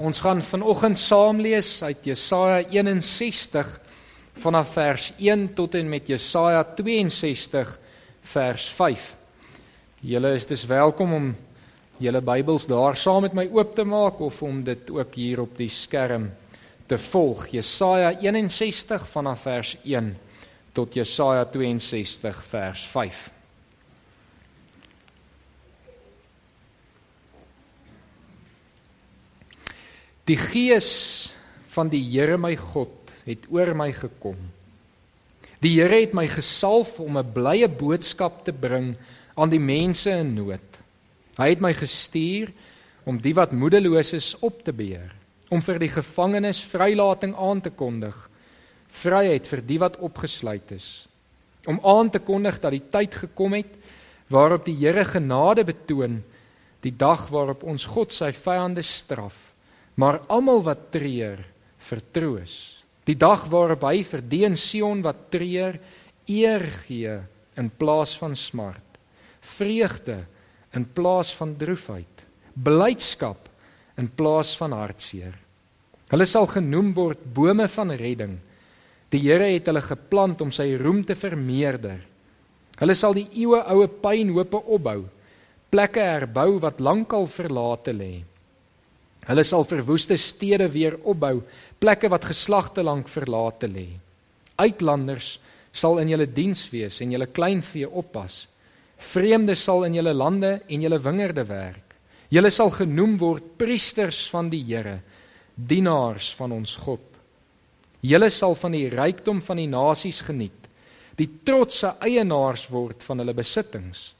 Ons gaan vanoggend saam lees uit Jesaja 61 vanaf vers 1 tot en met Jesaja 62 vers 5. Julle is dus welkom om julle Bybels daar saam met my oop te maak of om dit ook hier op die skerm te volg. Jesaja 61 vanaf vers 1 tot Jesaja 62 vers 5. Die gees van die Here my God het oor my gekom. Die Here het my gesalf om 'n blye boodskap te bring aan die mense in nood. Hy het my gestuur om die wat moedeloos is op te beer, om vir die gevangenes vrylating aan te kondig, vryheid vir die wat opgesluit is, om aan te kondig dat die tyd gekom het waarop die Here genade betoon, die dag waarop ons God sy vyande straf maar almal wat treur vertroos. Die dag waarop hy vir die in Sion wat treur eer gee in plaas van smart, vreugde in plaas van droefheid, blydskap in plaas van hartseer. Hulle sal genoem word bome van redding. Die Here het hulle geplant om sy roem te vermeerder. Hulle sal die eeue oue pynhope opbou, plekke herbou wat lankal verlate lê. Hulle sal verwoeste stede weer opbou, plekke wat geslagte lank verlate lê. Uitlanders sal in julle diens wees en julle kleinvee oppas. Vreemdes sal in julle lande en julle wingerde werk. Julle sal genoem word priesters van die Here, dienaars van ons God. Julle sal van die rykdom van die nasies geniet, die trotse eienaars word van hulle besittings.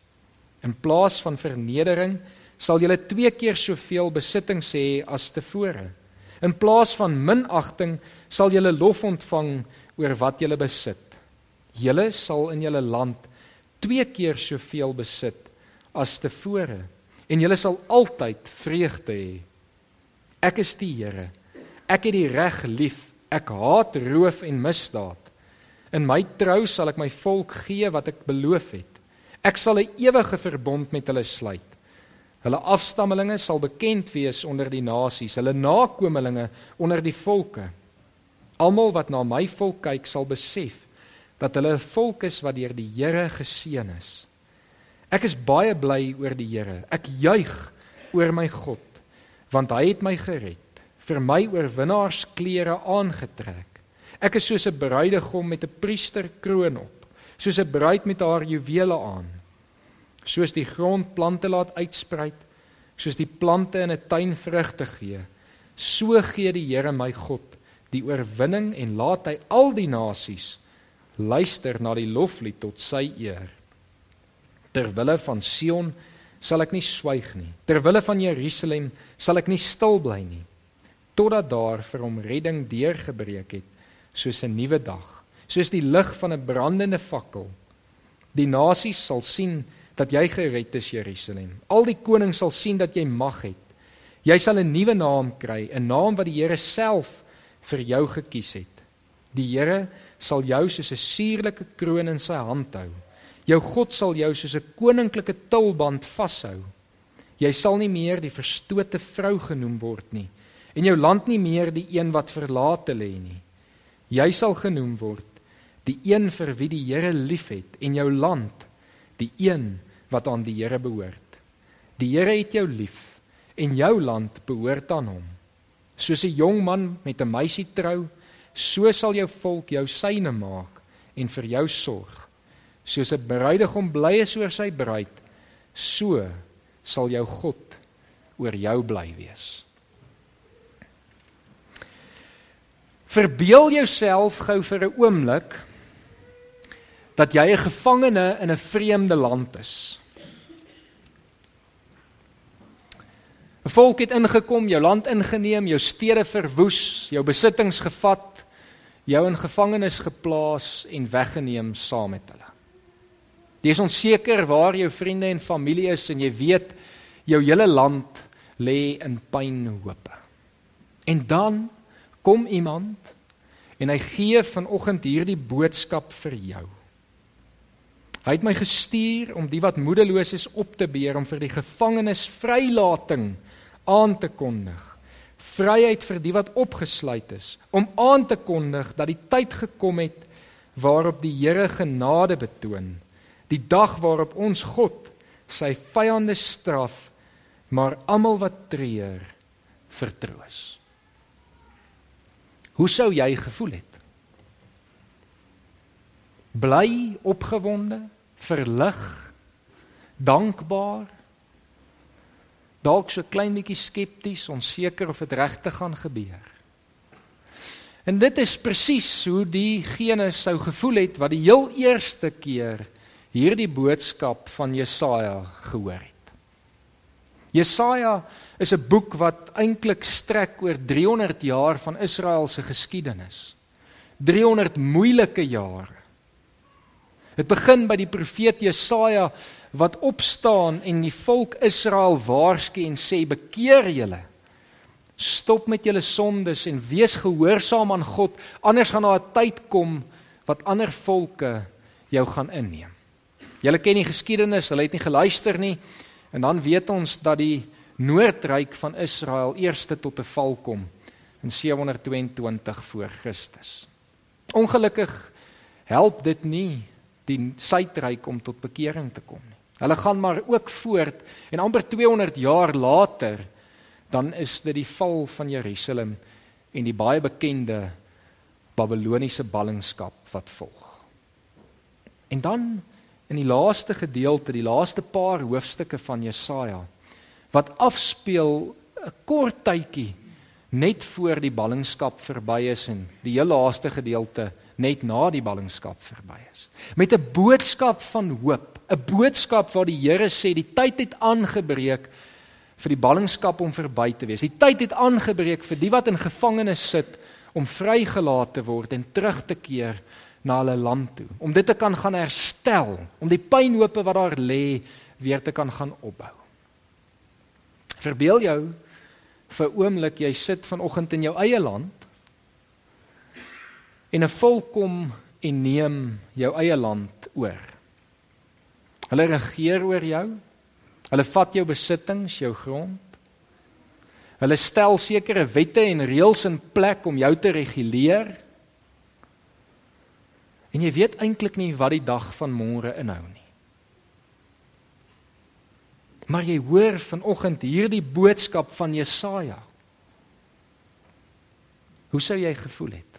In plaas van vernedering sal julle twee keer soveel besittings hê as tevore. In plaas van minagting sal julle lof ontvang oor wat julle besit. Julle sal in julle land twee keer soveel besit as tevore en julle sal altyd vreugde hê. Ek is die Here. Ek het die reg lief. Ek haat roof en misdaad. In my trou sal ek my volk gee wat ek beloof het. Ek sal 'n ewige verbond met hulle sluit. Hulle afstammelinge sal bekend wees onder die nasies, hulle nakommelinge onder die volke. Almal wat na my volk kyk, sal besef dat hulle 'n volk is wat deur die Here geseën is. Ek is baie bly oor die Here. Ek juig oor my God, want hy het my gered, vir my oorwinnaarsklere aangetrek. Ek is soos 'n bruidegom met 'n priesterkroon op, soos 'n bruid met haar juwele aan soos die grond plante laat uitspruit, soos die plante in 'n tuin vrugte gee, so gee die Here my God die oorwinning en laat hy al die nasies luister na die loflied tot sy eer. Terwille van Sion sal ek nie swyg nie. Terwille van Jerusalem sal ek nie stil bly nie totdat daar vir hom redding deurgebreek het soos 'n nuwe dag, soos die lig van 'n brandende fakkel. Die nasies sal sien dat jy gered is Jerusalem. Al die konings sal sien dat jy mag het. Jy sal 'n nuwe naam kry, 'n naam wat die Here self vir jou gekies het. Die Here sal jou soos 'n suurlike kroon in sy hand hou. Jou God sal jou soos 'n koninklike tulband vashou. Jy sal nie meer die verstote vrou genoem word nie en jou land nie meer die een wat verlate lê nie. Jy sal genoem word die een vir wie die Here liefhet en jou land die een wat aan die Here behoort. Die Here het jou lief en jou land behoort aan hom. Soos 'n jong man met 'n meisie trou, so sal jou volk jou syne maak en vir jou sorg. Soos 'n bruidegom bly is oor sy bruid, so sal jou God oor jou bly wees. Verbeel jouself gou vir 'n oomblik dat jy 'n gevangene in 'n vreemde land is. 'n Volk het ingekom, jou land ingeneem, jou stede verwoes, jou besittings gevat, jou in gevangenis geplaas en weggeneem saam met hulle. Jy is onseker waar jou vriende en familie is en jy weet jou hele land lê in pynhope. En dan kom iemand en hy gee vanoggend hierdie boodskap vir jou. Hy het my gestuur om die wat moedeloos is op te beer om vir die gevangenes vrylating aan te kondig. vryheid vir die wat opgesluit is, om aan te kondig dat die tyd gekom het waarop die Here genade betoon, die dag waarop ons God sy vyande straf, maar almal wat treur vertroos. Hoe sou jy gevoel het? Bly opgewonde, verlig, dankbaar, dalk so klein bietjie skepties, onseker of dit regtig gaan gebeur. En dit is presies hoe diegene sou gevoel het wat die heel eerste keer hierdie boodskap van Jesaja gehoor het. Jesaja is 'n boek wat eintlik strek oor 300 jaar van Israel se geskiedenis. 300 moeilike jare. Dit begin by die profeet Jesaja wat opstaan en die volk Israel waarsku en sê bekeer julle. Stop met julle sondes en wees gehoorsaam aan God, anders gaan daar 'n tyd kom wat ander volke jou gaan inneem. Julle ken die geskiedenis, hulle het nie geluister nie en dan weet ons dat die noordryk van Israel eerste tot 'n val kom in 722 voor Christus. Ongelukkig help dit nie die suidryk om tot bekering te kom. Hulle gaan maar ook voort en amper 200 jaar later dan is dit die val van Jerusalem en die baie bekende Babiloniese ballingskap wat volg. En dan in die laaste gedeelte, die laaste paar hoofstukke van Jesaja wat afspeel 'n kort tydjie net voor die ballingskap verby is en die heel laaste gedeelte net na die ballingskap verby is. Met 'n boodskap van hoop 'n boodskap waar die Here sê die tyd het aangebreek vir die ballingskap om verby te wees. Die tyd het aangebreek vir die wat in gevangenes sit om vrygelaat te word en terug te keer na hulle land toe. Om dit te kan gaan herstel, om die pynhope wat daar lê weer te kan gaan opbou. Verbeel jou vir oomblik jy sit vanoggend in jou eie land en 'n volk kom en neem jou eie land oor. Hulle regeer oor jou. Hulle vat jou besittings, jou grond. Hulle stel sekere wette en reëls in plek om jou te reguleer. En jy weet eintlik nie wat die dag van môre inhou nie. Maar jy hoor vanoggend hierdie boodskap van Jesaja. Hoe sou jy gevoel het?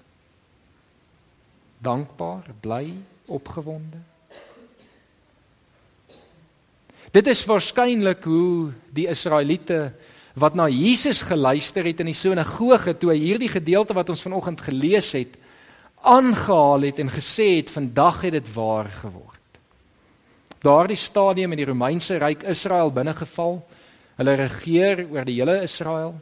Dankbaar, bly, opgewonde? Dit is waarskynlik hoe die Israeliete wat na Jesus geluister het in die sinagoge toe hy hierdie gedeelte wat ons vanoggend gelees het aangehaal het en gesê het vandag het dit waar geword. Daardie stadium in die Romeinse ryk Israel binnegeval. Hulle regeer oor die hele Israel.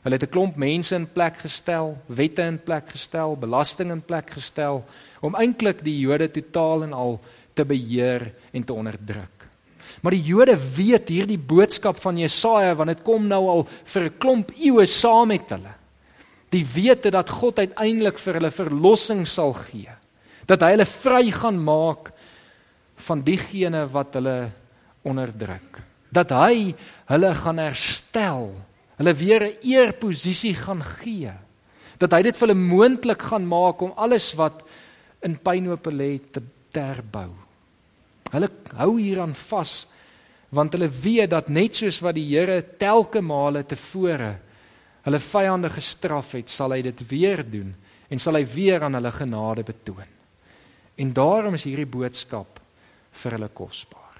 Hulle het 'n klomp mense in plek gestel, wette in plek gestel, belasting in plek gestel om eintlik die Jode totaal en al te beheer en te onderdruk. Maar die Jode weet hierdie boodskap van Jesaja want dit kom nou al vir 'n klomp eeue saam met hulle. Die wete dat God uiteindelik vir hulle verlossing sal gee. Dat hy hulle vry gaan maak van diegene wat hulle onderdruk. Dat hy hulle gaan herstel. Hulle weer 'n eerposisie gaan gee. Dat hy dit vir hulle moontlik gaan maak om alles wat in pynhoop lê te terbou. Hulle hou hieraan vas want hulle weet dat net soos wat die Here telke male tevore hulle vyande gestraf het, sal hy dit weer doen en sal hy weer aan hulle genade betoon. En daarom is hierdie boodskap vir hulle kosbaar.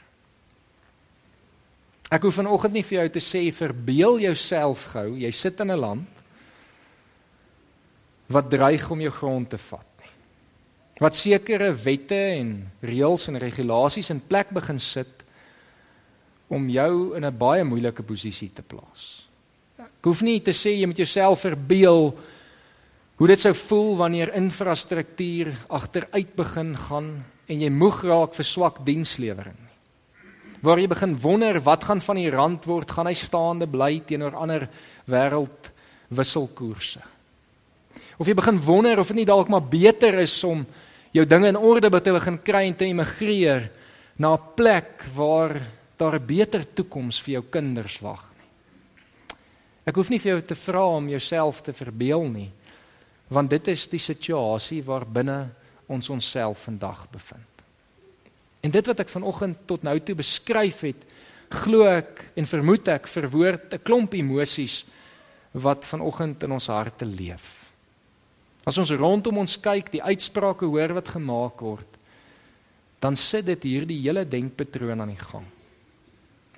Ek hoef vanoggend nie vir jou te sê verbeel jouself gou, jy sit in 'n land wat dreig om jou grond te vat wat sekere wette en reëls en regulasies in plek begin sit om jou in 'n baie moeilike posisie te plaas. Ek hoef nie te sê jy moet jouself verbeel hoe dit sou voel wanneer infrastruktuur agteruit begin gaan en jy moeg raak vir swak dienslewering. Waar jy begin wonder wat gaan van die rand word, gaan hy staande bly teenoor ander wêreld wisselkoerse. Of jy begin wonder of dit nie dalk maar beter is om jou dinge in orde te begin kry en te emigreer na 'n plek waar daar 'n beter toekoms vir jou kinders wag nie. Ek hoef nie vir jou te vra om jouself te verbeel nie, want dit is die situasie waarbinne ons onsself vandag bevind. En dit wat ek vanoggend tot nou toe beskryf het, glo ek en vermoed ek verwoord 'n klomp emosies wat vanoggend in ons harte leef. As ons rondom ons kyk, die uitsprake hoor wat gemaak word, dan sit dit hierdie hele denkpatroon aan die gang.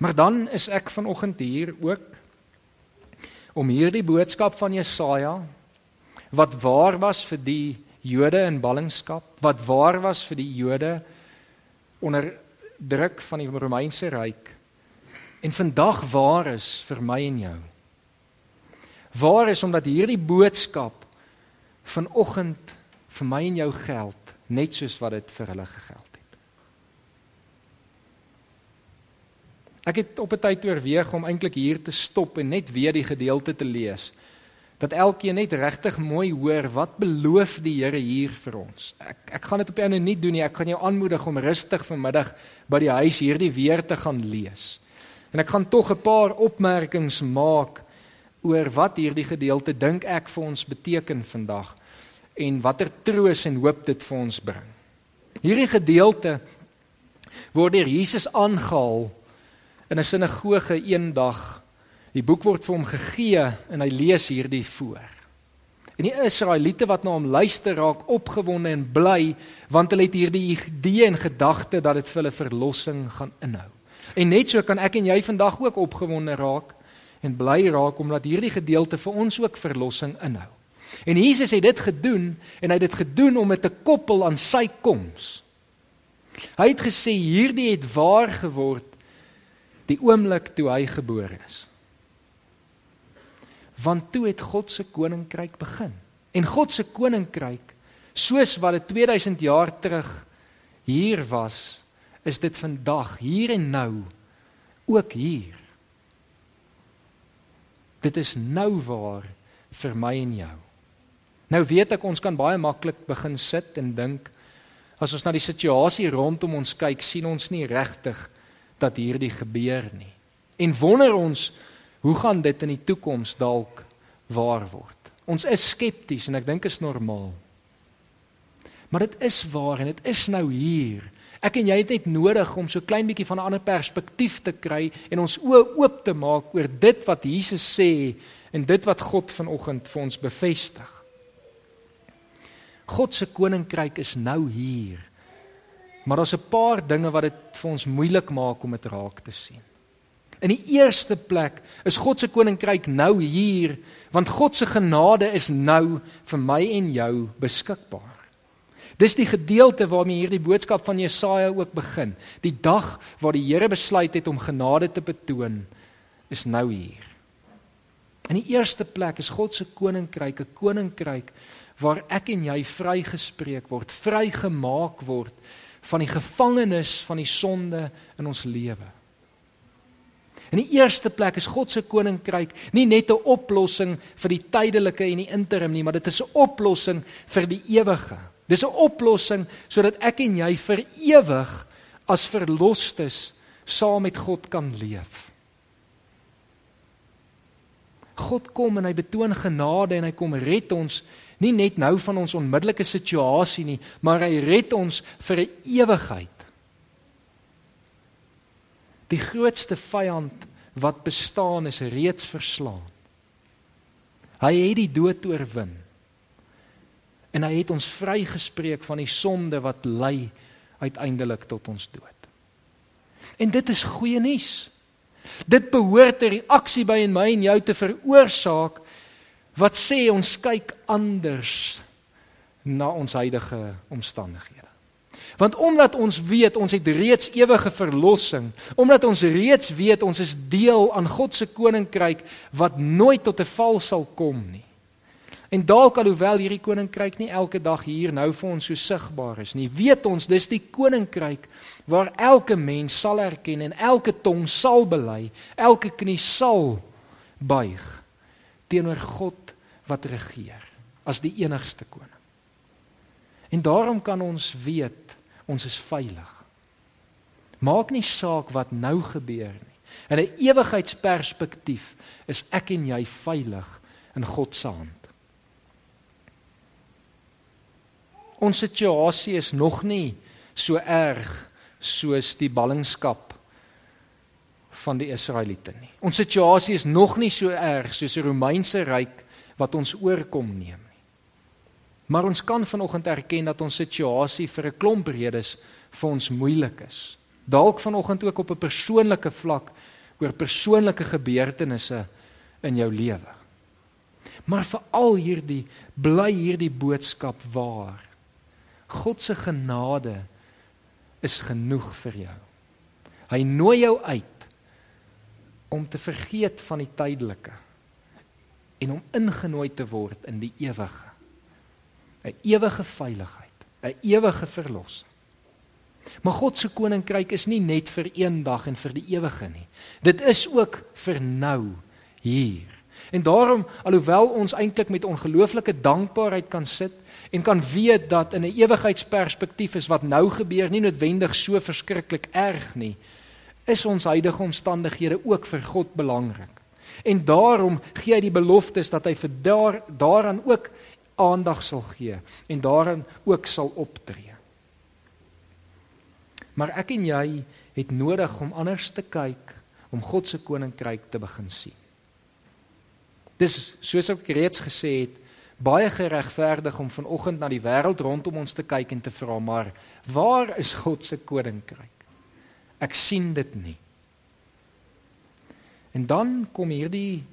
Maar dan is ek vanoggend hier ook om hierdie boodskap van Jesaja wat waar was vir die Jode in ballingskap, wat waar was vir die Jode onder druk van die Romeinse ryk en vandag waar is vir my en jou. Waar is omdat hierdie boodskap vanoggend vir my en jou geld net soos wat dit vir hulle gegeld het. Ek het op 'n tyd oorweeg om eintlik hier te stop en net weer die gedeelte te lees dat elkeen net regtig mooi hoor wat beloof die Here hier vir ons. Ek ek gaan dit op 'n ander nie doen nie. Ek gaan jou aanmoedig om rustig vanmiddag by die huis hierdie weer te gaan lees. En ek gaan tog 'n paar opmerkings maak oor wat hierdie gedeelte dink ek vir ons beteken vandag en watter troos en hoop dit vir ons bring. Hierdie gedeelte word deur Jesus aangehaal in 'n sinagoge eendag Die boek word vir hom gegee en hy lees hierdie voor. En die Israeliete wat na hom luister raak opgewonde en bly want hulle het hierdie idee en gedagte dat dit vir hulle verlossing gaan inhou. En net so kan ek en jy vandag ook opgewonde raak en bly raak omdat hierdie gedeelte vir ons ook verlossing inhou. En Jesus het dit gedoen en hy het dit gedoen om dit te koppel aan sy koms. Hy het gesê hierdie het waar geword die oomblik toe hy gebore is want toe het God se koninkryk begin. En God se koninkryk, soos wat dit 2000 jaar terug hier was, is dit vandag hier en nou ook hier. Dit is nou waar vir my en jou. Nou weet ek ons kan baie maklik begin sit en dink as ons na die situasie rondom ons kyk, sien ons nie regtig dat hierdie gebeur nie. En wonder ons Hoe gaan dit in die toekoms dalk waar word? Ons is skepties en ek dink is normaal. Maar dit is waar en dit is nou hier. Ek en jy het net nodig om so klein bietjie van 'n ander perspektief te kry en ons oë oop te maak oor dit wat Jesus sê en dit wat God vanoggend vir ons bevestig. God se koninkryk is nou hier. Maar daar's 'n paar dinge wat dit vir ons moeilik maak om dit raak te sien. In die eerste plek is God se koninkryk nou hier, want God se genade is nou vir my en jou beskikbaar. Dis die gedeelte waarmee hierdie boodskap van Jesaja ook begin. Die dag waar die Here besluit het om genade te betoon, is nou hier. In die eerste plek is God se koninkryk 'n koninkryk waar ek en jy vrygespreek word, vrygemaak word van die gevangenis van die sonde in ons lewe. In die eerste plek is God se koninkryk nie net 'n oplossing vir die tydelike en die interim nie, maar dit is 'n oplossing vir die ewige. Dis 'n oplossing sodat ek en jy vir ewig as verlosstes saam met God kan leef. God kom en hy betoon genade en hy kom red ons nie net nou van ons onmiddellike situasie nie, maar hy red ons vir 'n ewigheid. Die grootste vyand wat bestaan is reeds verslaan. Hy het die dood oorwin. En hy het ons vrygespreek van die sonde wat lei uiteindelik tot ons dood. En dit is goeie nuus. Dit behoort 'n reaksie by in my en jou te veroorsaak wat sê ons kyk anders na ons huidige omstandighede. Want omdat ons weet ons het reeds ewige verlossing, omdat ons reeds weet ons is deel aan God se koninkryk wat nooit tot 'n val sal kom nie. En dalk alhoewel hierdie koninkryk nie elke dag hier nou vir ons so sigbaar is nie, weet ons dis die koninkryk waar elke mens sal erken en elke tong sal bely, elke knie sal buig teenoor God wat regeer as die enigste koning. En daarom kan ons weet ons is veilig. Maak nie saak wat nou gebeur nie. In 'n ewigheidsperspektief is ek en jy veilig in God se hand. Ons situasie is nog nie so erg soos die ballingskap van die Israeliete nie. Ons situasie is nog nie so erg soos die Romeinse ryk wat ons oorkom neem nie. Maar ons kan vanoggend erken dat ons situasie vir 'n klomp redes vir ons moeilik is. Dalk vanoggend ook op 'n persoonlike vlak oor persoonlike gebeurtenisse in jou lewe. Maar veral hierdie bly hierdie boodskap waar. God se genade is genoeg vir jou. Hy nooi jou uit om te vergeet van die tydelike en om ingenooi te word in die ewige. 'n Ewige veiligheid, 'n ewige verlossing. Maar God se koninkryk is nie net vir eendag en vir die ewige nie. Dit is ook vir nou hier. En daarom alhoewel ons eintlik met ongelooflike dankbaarheid kan sit en kan weet dat in 'n ewigheidsperspektief is wat nou gebeur nie noodwendig so verskriklik erg nie, is ons huidige omstandighede ook vir God belangrik. En daarom gee hy die beloftes dat hy vir daar daaraan ook aandag sal gee en daarin ook sal optree. Maar ek en jy het nodig om anders te kyk om God se koninkryk te begin sien. Dis soos ek reeds gesê het, baie geregverdig om vanoggend na die wêreld rondom ons te kyk en te vra maar waar is God se koninkryk? Ek sien dit nie. En dan kom hierdie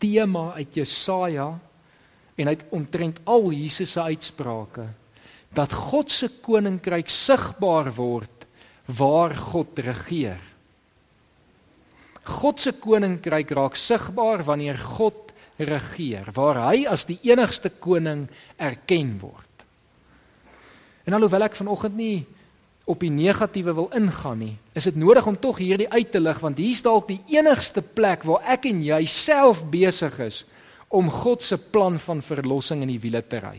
tema uit Jesaja en uit omtrent al Jesus se uitsprake dat God se koninkryk sigbaar word waar God regeer. God se koninkryk raak sigbaar wanneer God regeer, waar hy as die enigste koning erken word. En alhoewel ek vanoggend nie op die negatiewe wil ingaan nie, is dit nodig om tog hierdie uit te lig want hier's dalk die enigste plek waar ek en jy self besig is om God se plan van verlossing in die wiele te ry.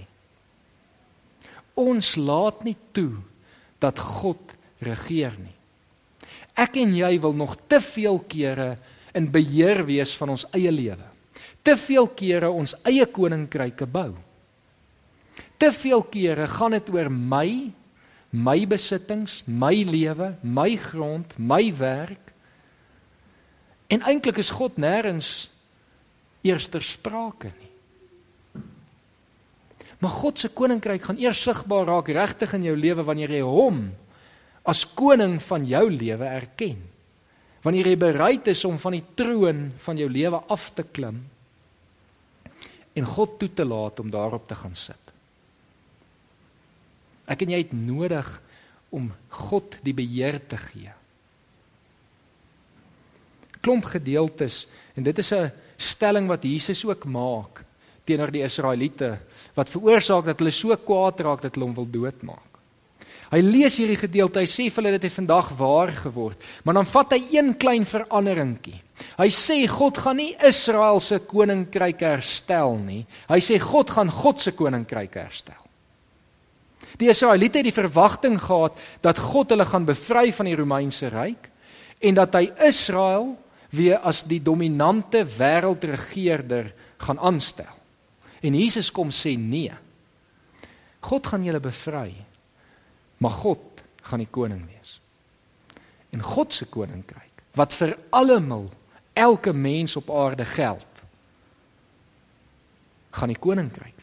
Ons laat nie toe dat God regeer nie. Ek en jy wil nog te veel kere in beheer wees van ons eie lewe. Te veel kere ons eie koninkryke bou. Te veel kere gaan dit oor my my besittings, my lewe, my grond, my werk. En eintlik is God nêrens eerster sprake nie. Maar God se koninkryk gaan eers sigbaar raak regtig in jou lewe wanneer jy hom as koning van jou lewe erken. Wanneer jy bereid is om van die troon van jou lewe af te klim en God toe te laat om daarop te gaan sit. Ek en jy het nodig om God die beheer te gee. Klomp gedeeltes en dit is 'n stelling wat Jesus ook maak teenoor die Israeliete wat veroorsaak dat hulle so kwaad raak dat hulle hom wil doodmaak. Hy lees hierdie gedeelte, hy sê vir hulle dit het vandag waar geword, maar dan vat hy een klein veranderingkie. Hy sê God gaan nie Israel se koninkryk herstel nie. Hy sê God gaan God se koninkryk herstel. Die Israeliete het die verwagting gehad dat God hulle gaan bevry van die Romeinse ryk en dat hy Israel weer as die dominante wêreldregerder gaan aanstel. En Jesus kom sê nee. God gaan julle bevry. Maar God gaan die koning wees. En God se koninkryk wat vir almal elke mens op aarde geld gaan die koninkryk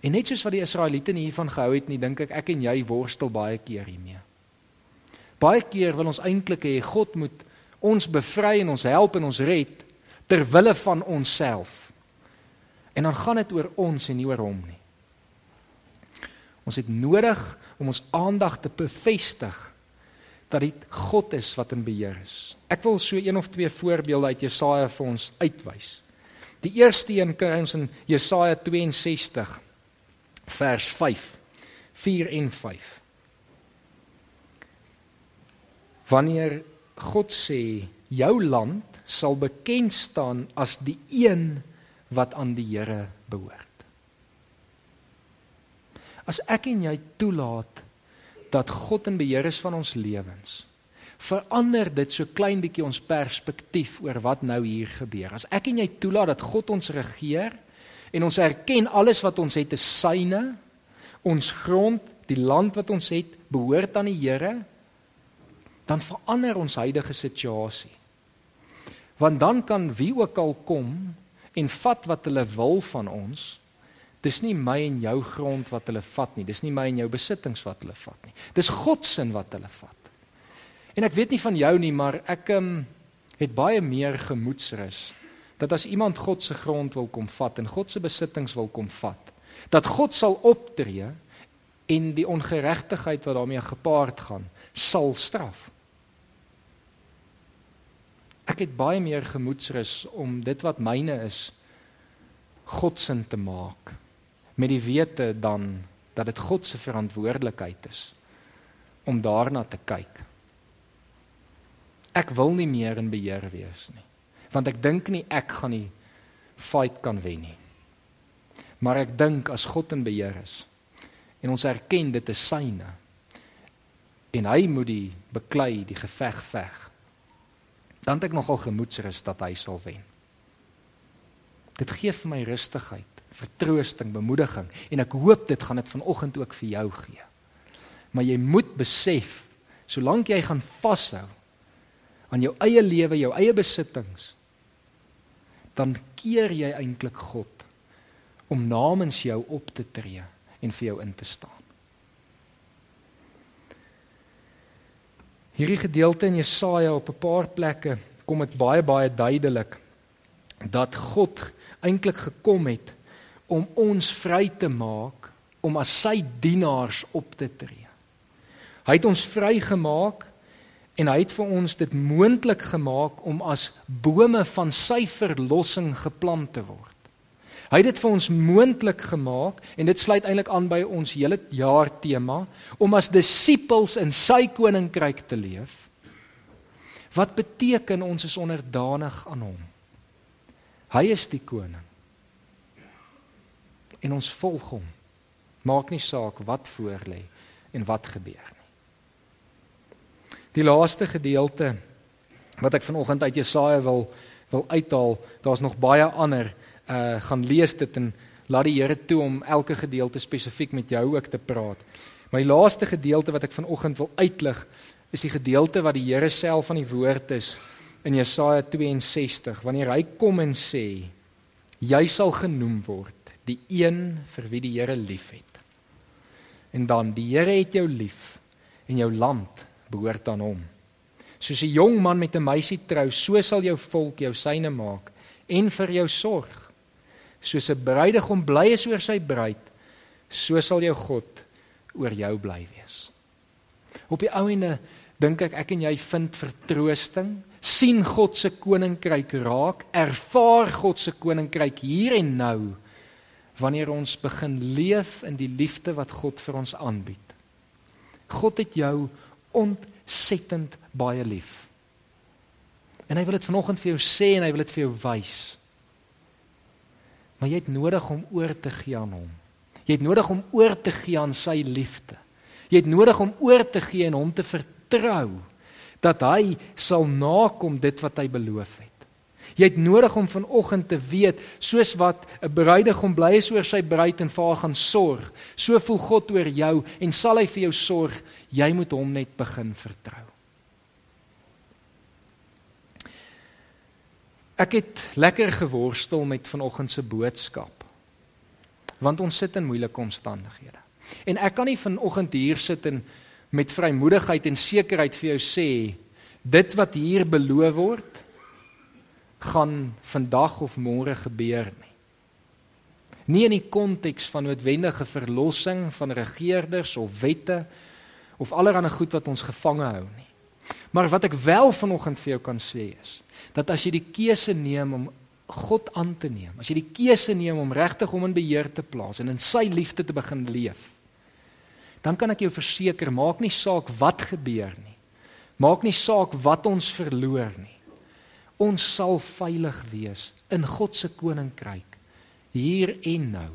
En net soos wat die Israeliete nie hiervan gehou het nie, dink ek ek en jy worstel baie keer hiermee. Baie keer wil ons eintlik hê God moet ons bevry en ons help en ons red ter wille van onsself. En dan gaan dit oor ons en nie oor hom nie. Ons het nodig om ons aandag te bevestig dat dit God is wat in beheer is. Ek wil so een of twee voorbeelde uit Jesaja vir ons uitwys. Die eerste een kry ons in Jesaja 62 vers 5 4 en 5 Wanneer God sê jou land sal bekend staan as die een wat aan die Here behoort As ek en jy toelaat dat God in beheer is van ons lewens verander dit so klein bietjie ons perspektief oor wat nou hier gebeur. As ek en jy toelaat dat God ons regeer en ons erken alles wat ons het is syne, ons grond, die land wat ons het, behoort aan die Here, dan verander ons huidige situasie. Want dan kan wie ook al kom en vat wat hulle wil van ons. Dis nie my en jou grond wat hulle vat nie. Dis nie my en jou besittings wat hulle vat nie. Dis God se wat hulle vat. En ek weet nie van jou nie, maar ek um, het baie meer gemoedsrus dat as iemand God se grond wil kom vat en God se besittings wil kom vat, dat God sal optree en die ongeregtigheid wat daarmee gepaard gaan, sal straf. Ek het baie meer gemoedsrus om dit wat myne is God se te maak met die wete dan dat dit God se verantwoordelikheid is om daarna te kyk. Ek wil nie meer in beheer wees nie. Want ek dink nie ek gaan die fight kan wen nie. Maar ek dink as God in beheer is en ons erken dit is syne en hy moet die beklei die geveg veg. Dan het ek nogal gemoedsrus dat hy sal wen. Dit gee vir my rustigheid, vertroosting, bemoediging en ek hoop dit gaan dit vanoggend ook vir jou gee. Maar jy moet besef, solank jy gaan vashou aan jou eie lewe, jou eie besittings, dan keer jy eintlik God om namens jou op te tree en vir jou in te staan. Hierdie gedeelte in Jesaja op 'n paar plekke kom dit baie baie duidelik dat God eintlik gekom het om ons vry te maak om as sy dienaars op te tree. Hy het ons vrygemaak en hy het vir ons dit moontlik gemaak om as bome van sy verlossing geplant te word. Hy het dit vir ons moontlik gemaak en dit sluit eintlik aan by ons hele jaar tema om as disippels in sy koninkryk te leef. Wat beteken ons is onderdanig aan hom? Hy is die koning. En ons volg hom. Maak nie saak wat voor lê en wat gebeur nie. Die laaste gedeelte wat ek vanoggend uit Jesaja wil wil uithaal, daar's nog baie ander uh gaan lees dit en laat die Here toe om elke gedeelte spesifiek met jou ook te praat. Maar die laaste gedeelte wat ek vanoggend wil uitlig is die gedeelte wat die Here self van die woord is in Jesaja 62 wanneer hy kom en sê jy sal genoem word die een vir wie die Here liefhet. En dan die Here het jou lief en jou land behoort aan hom. Soos 'n jong man met 'n meisie trou, so sal jou volk jou syne maak en vir jou sorg. Soos 'n bruidegom bly is oor sy bruid, so sal jou God oor jou bly wees. Op die ouene dink ek ek en jy vind vertroosting, sien God se koninkryk raak, ervaar God se koninkryk hier en nou wanneer ons begin leef in die liefde wat God vir ons aanbied. God het jou ontsettend baie lief. En hy wil dit vanoggend vir jou sê en hy wil dit vir jou wys. Maar jy het nodig om oor te gee aan hom. Jy het nodig om oor te gee aan sy liefde. Jy het nodig om oor te gee en hom te vertrou dat hy sal nakom dit wat hy beloof het. Jy het nodig om vanoggend te weet, soos wat 'n bruidegom bly is oor sy bruid en vir haar gaan sorg, so voel God oor jou en sal hy vir jou sorg. Jy moet hom net begin vertrou. Ek het lekker geworstel met vanoggend se boodskap. Want ons sit in moeilike omstandighede. En ek kan nie vanoggend hier sit en met vrymoedigheid en sekerheid vir jou sê dit wat hier beloof word gaan vandag of môre gebeur nie. Nie in die konteks van noodwendige verlossing van regerders of wette of allerlei goed wat ons gevange hou nie. Maar wat ek wel vanoggend vir jou kan sê is dat as jy die keuse neem om God aan te neem, as jy die keuse neem om regtig hom in beheer te plaas en in sy liefde te begin leef, dan kan ek jou verseker, maak nie saak wat gebeur nie. Maak nie saak wat ons verloor nie ons sal veilig wees in God se koninkryk hier en nou.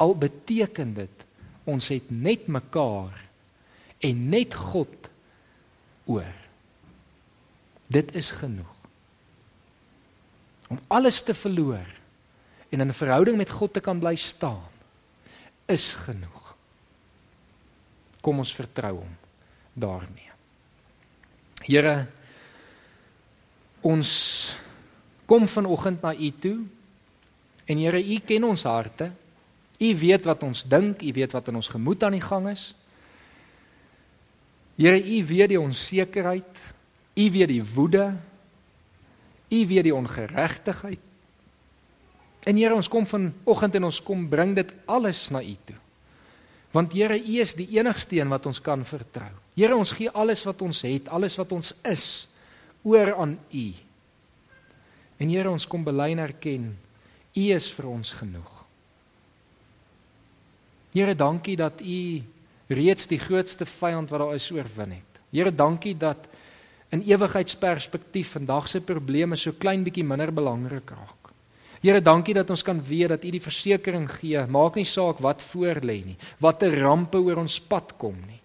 Al beteken dit ons het net mekaar en net God oor. Dit is genoeg. Om alles te verloor en in 'n verhouding met God te kan bly staan is genoeg. Kom ons vertrou hom daarmee. Here ons kom vanoggend na u toe en Here u ken ons harte. U weet wat ons dink, u weet wat in ons gemoed aan die gang is. Here u weet die onsekerheid, u weet die woede, u weet die ongeregtigheid. En Here ons kom vanoggend en ons kom bring dit alles na u toe. Want Here u is die enigste een wat ons kan vertrou. Here ons gee alles wat ons het, alles wat ons is oor aan u. En Here ons kom bely en erken u is vir ons genoeg. Here dankie dat u reeds die grootste vyand wat daar is oorwin het. Here dankie dat in ewigheidsperspektief vandag se probleme so klein bietjie minder belangrik raak. Here dankie dat ons kan weet dat u die versekering gee, maak nie saak wat voor lê nie, watter rampe oor ons pad kom nie.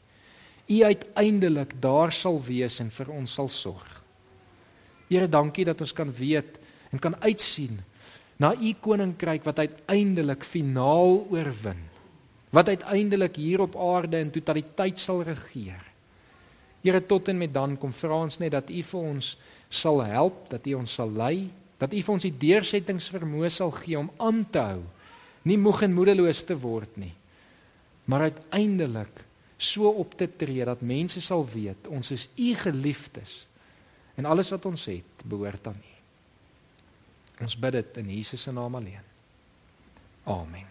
U uiteindelik daar sal wees en vir ons sal sorg. Here, dankie dat ons kan weet en kan uitsien na u koninkryk wat uiteindelik finaal oorwin. Wat uiteindelik hier op aarde in totaliteit sal regeer. Here, tot en met dan kom vra ons net dat u vir ons sal help, dat u ons sal lei, dat u vir ons die deursettingsvermoë sal gee om aan te hou, nie moeg en moedeloos te word nie, maar uiteindelik so op te tree dat mense sal weet ons is u geliefdes En alles wat ons het, behoort aan U. Ons bid dit in Jesus se naam alleen. Amen.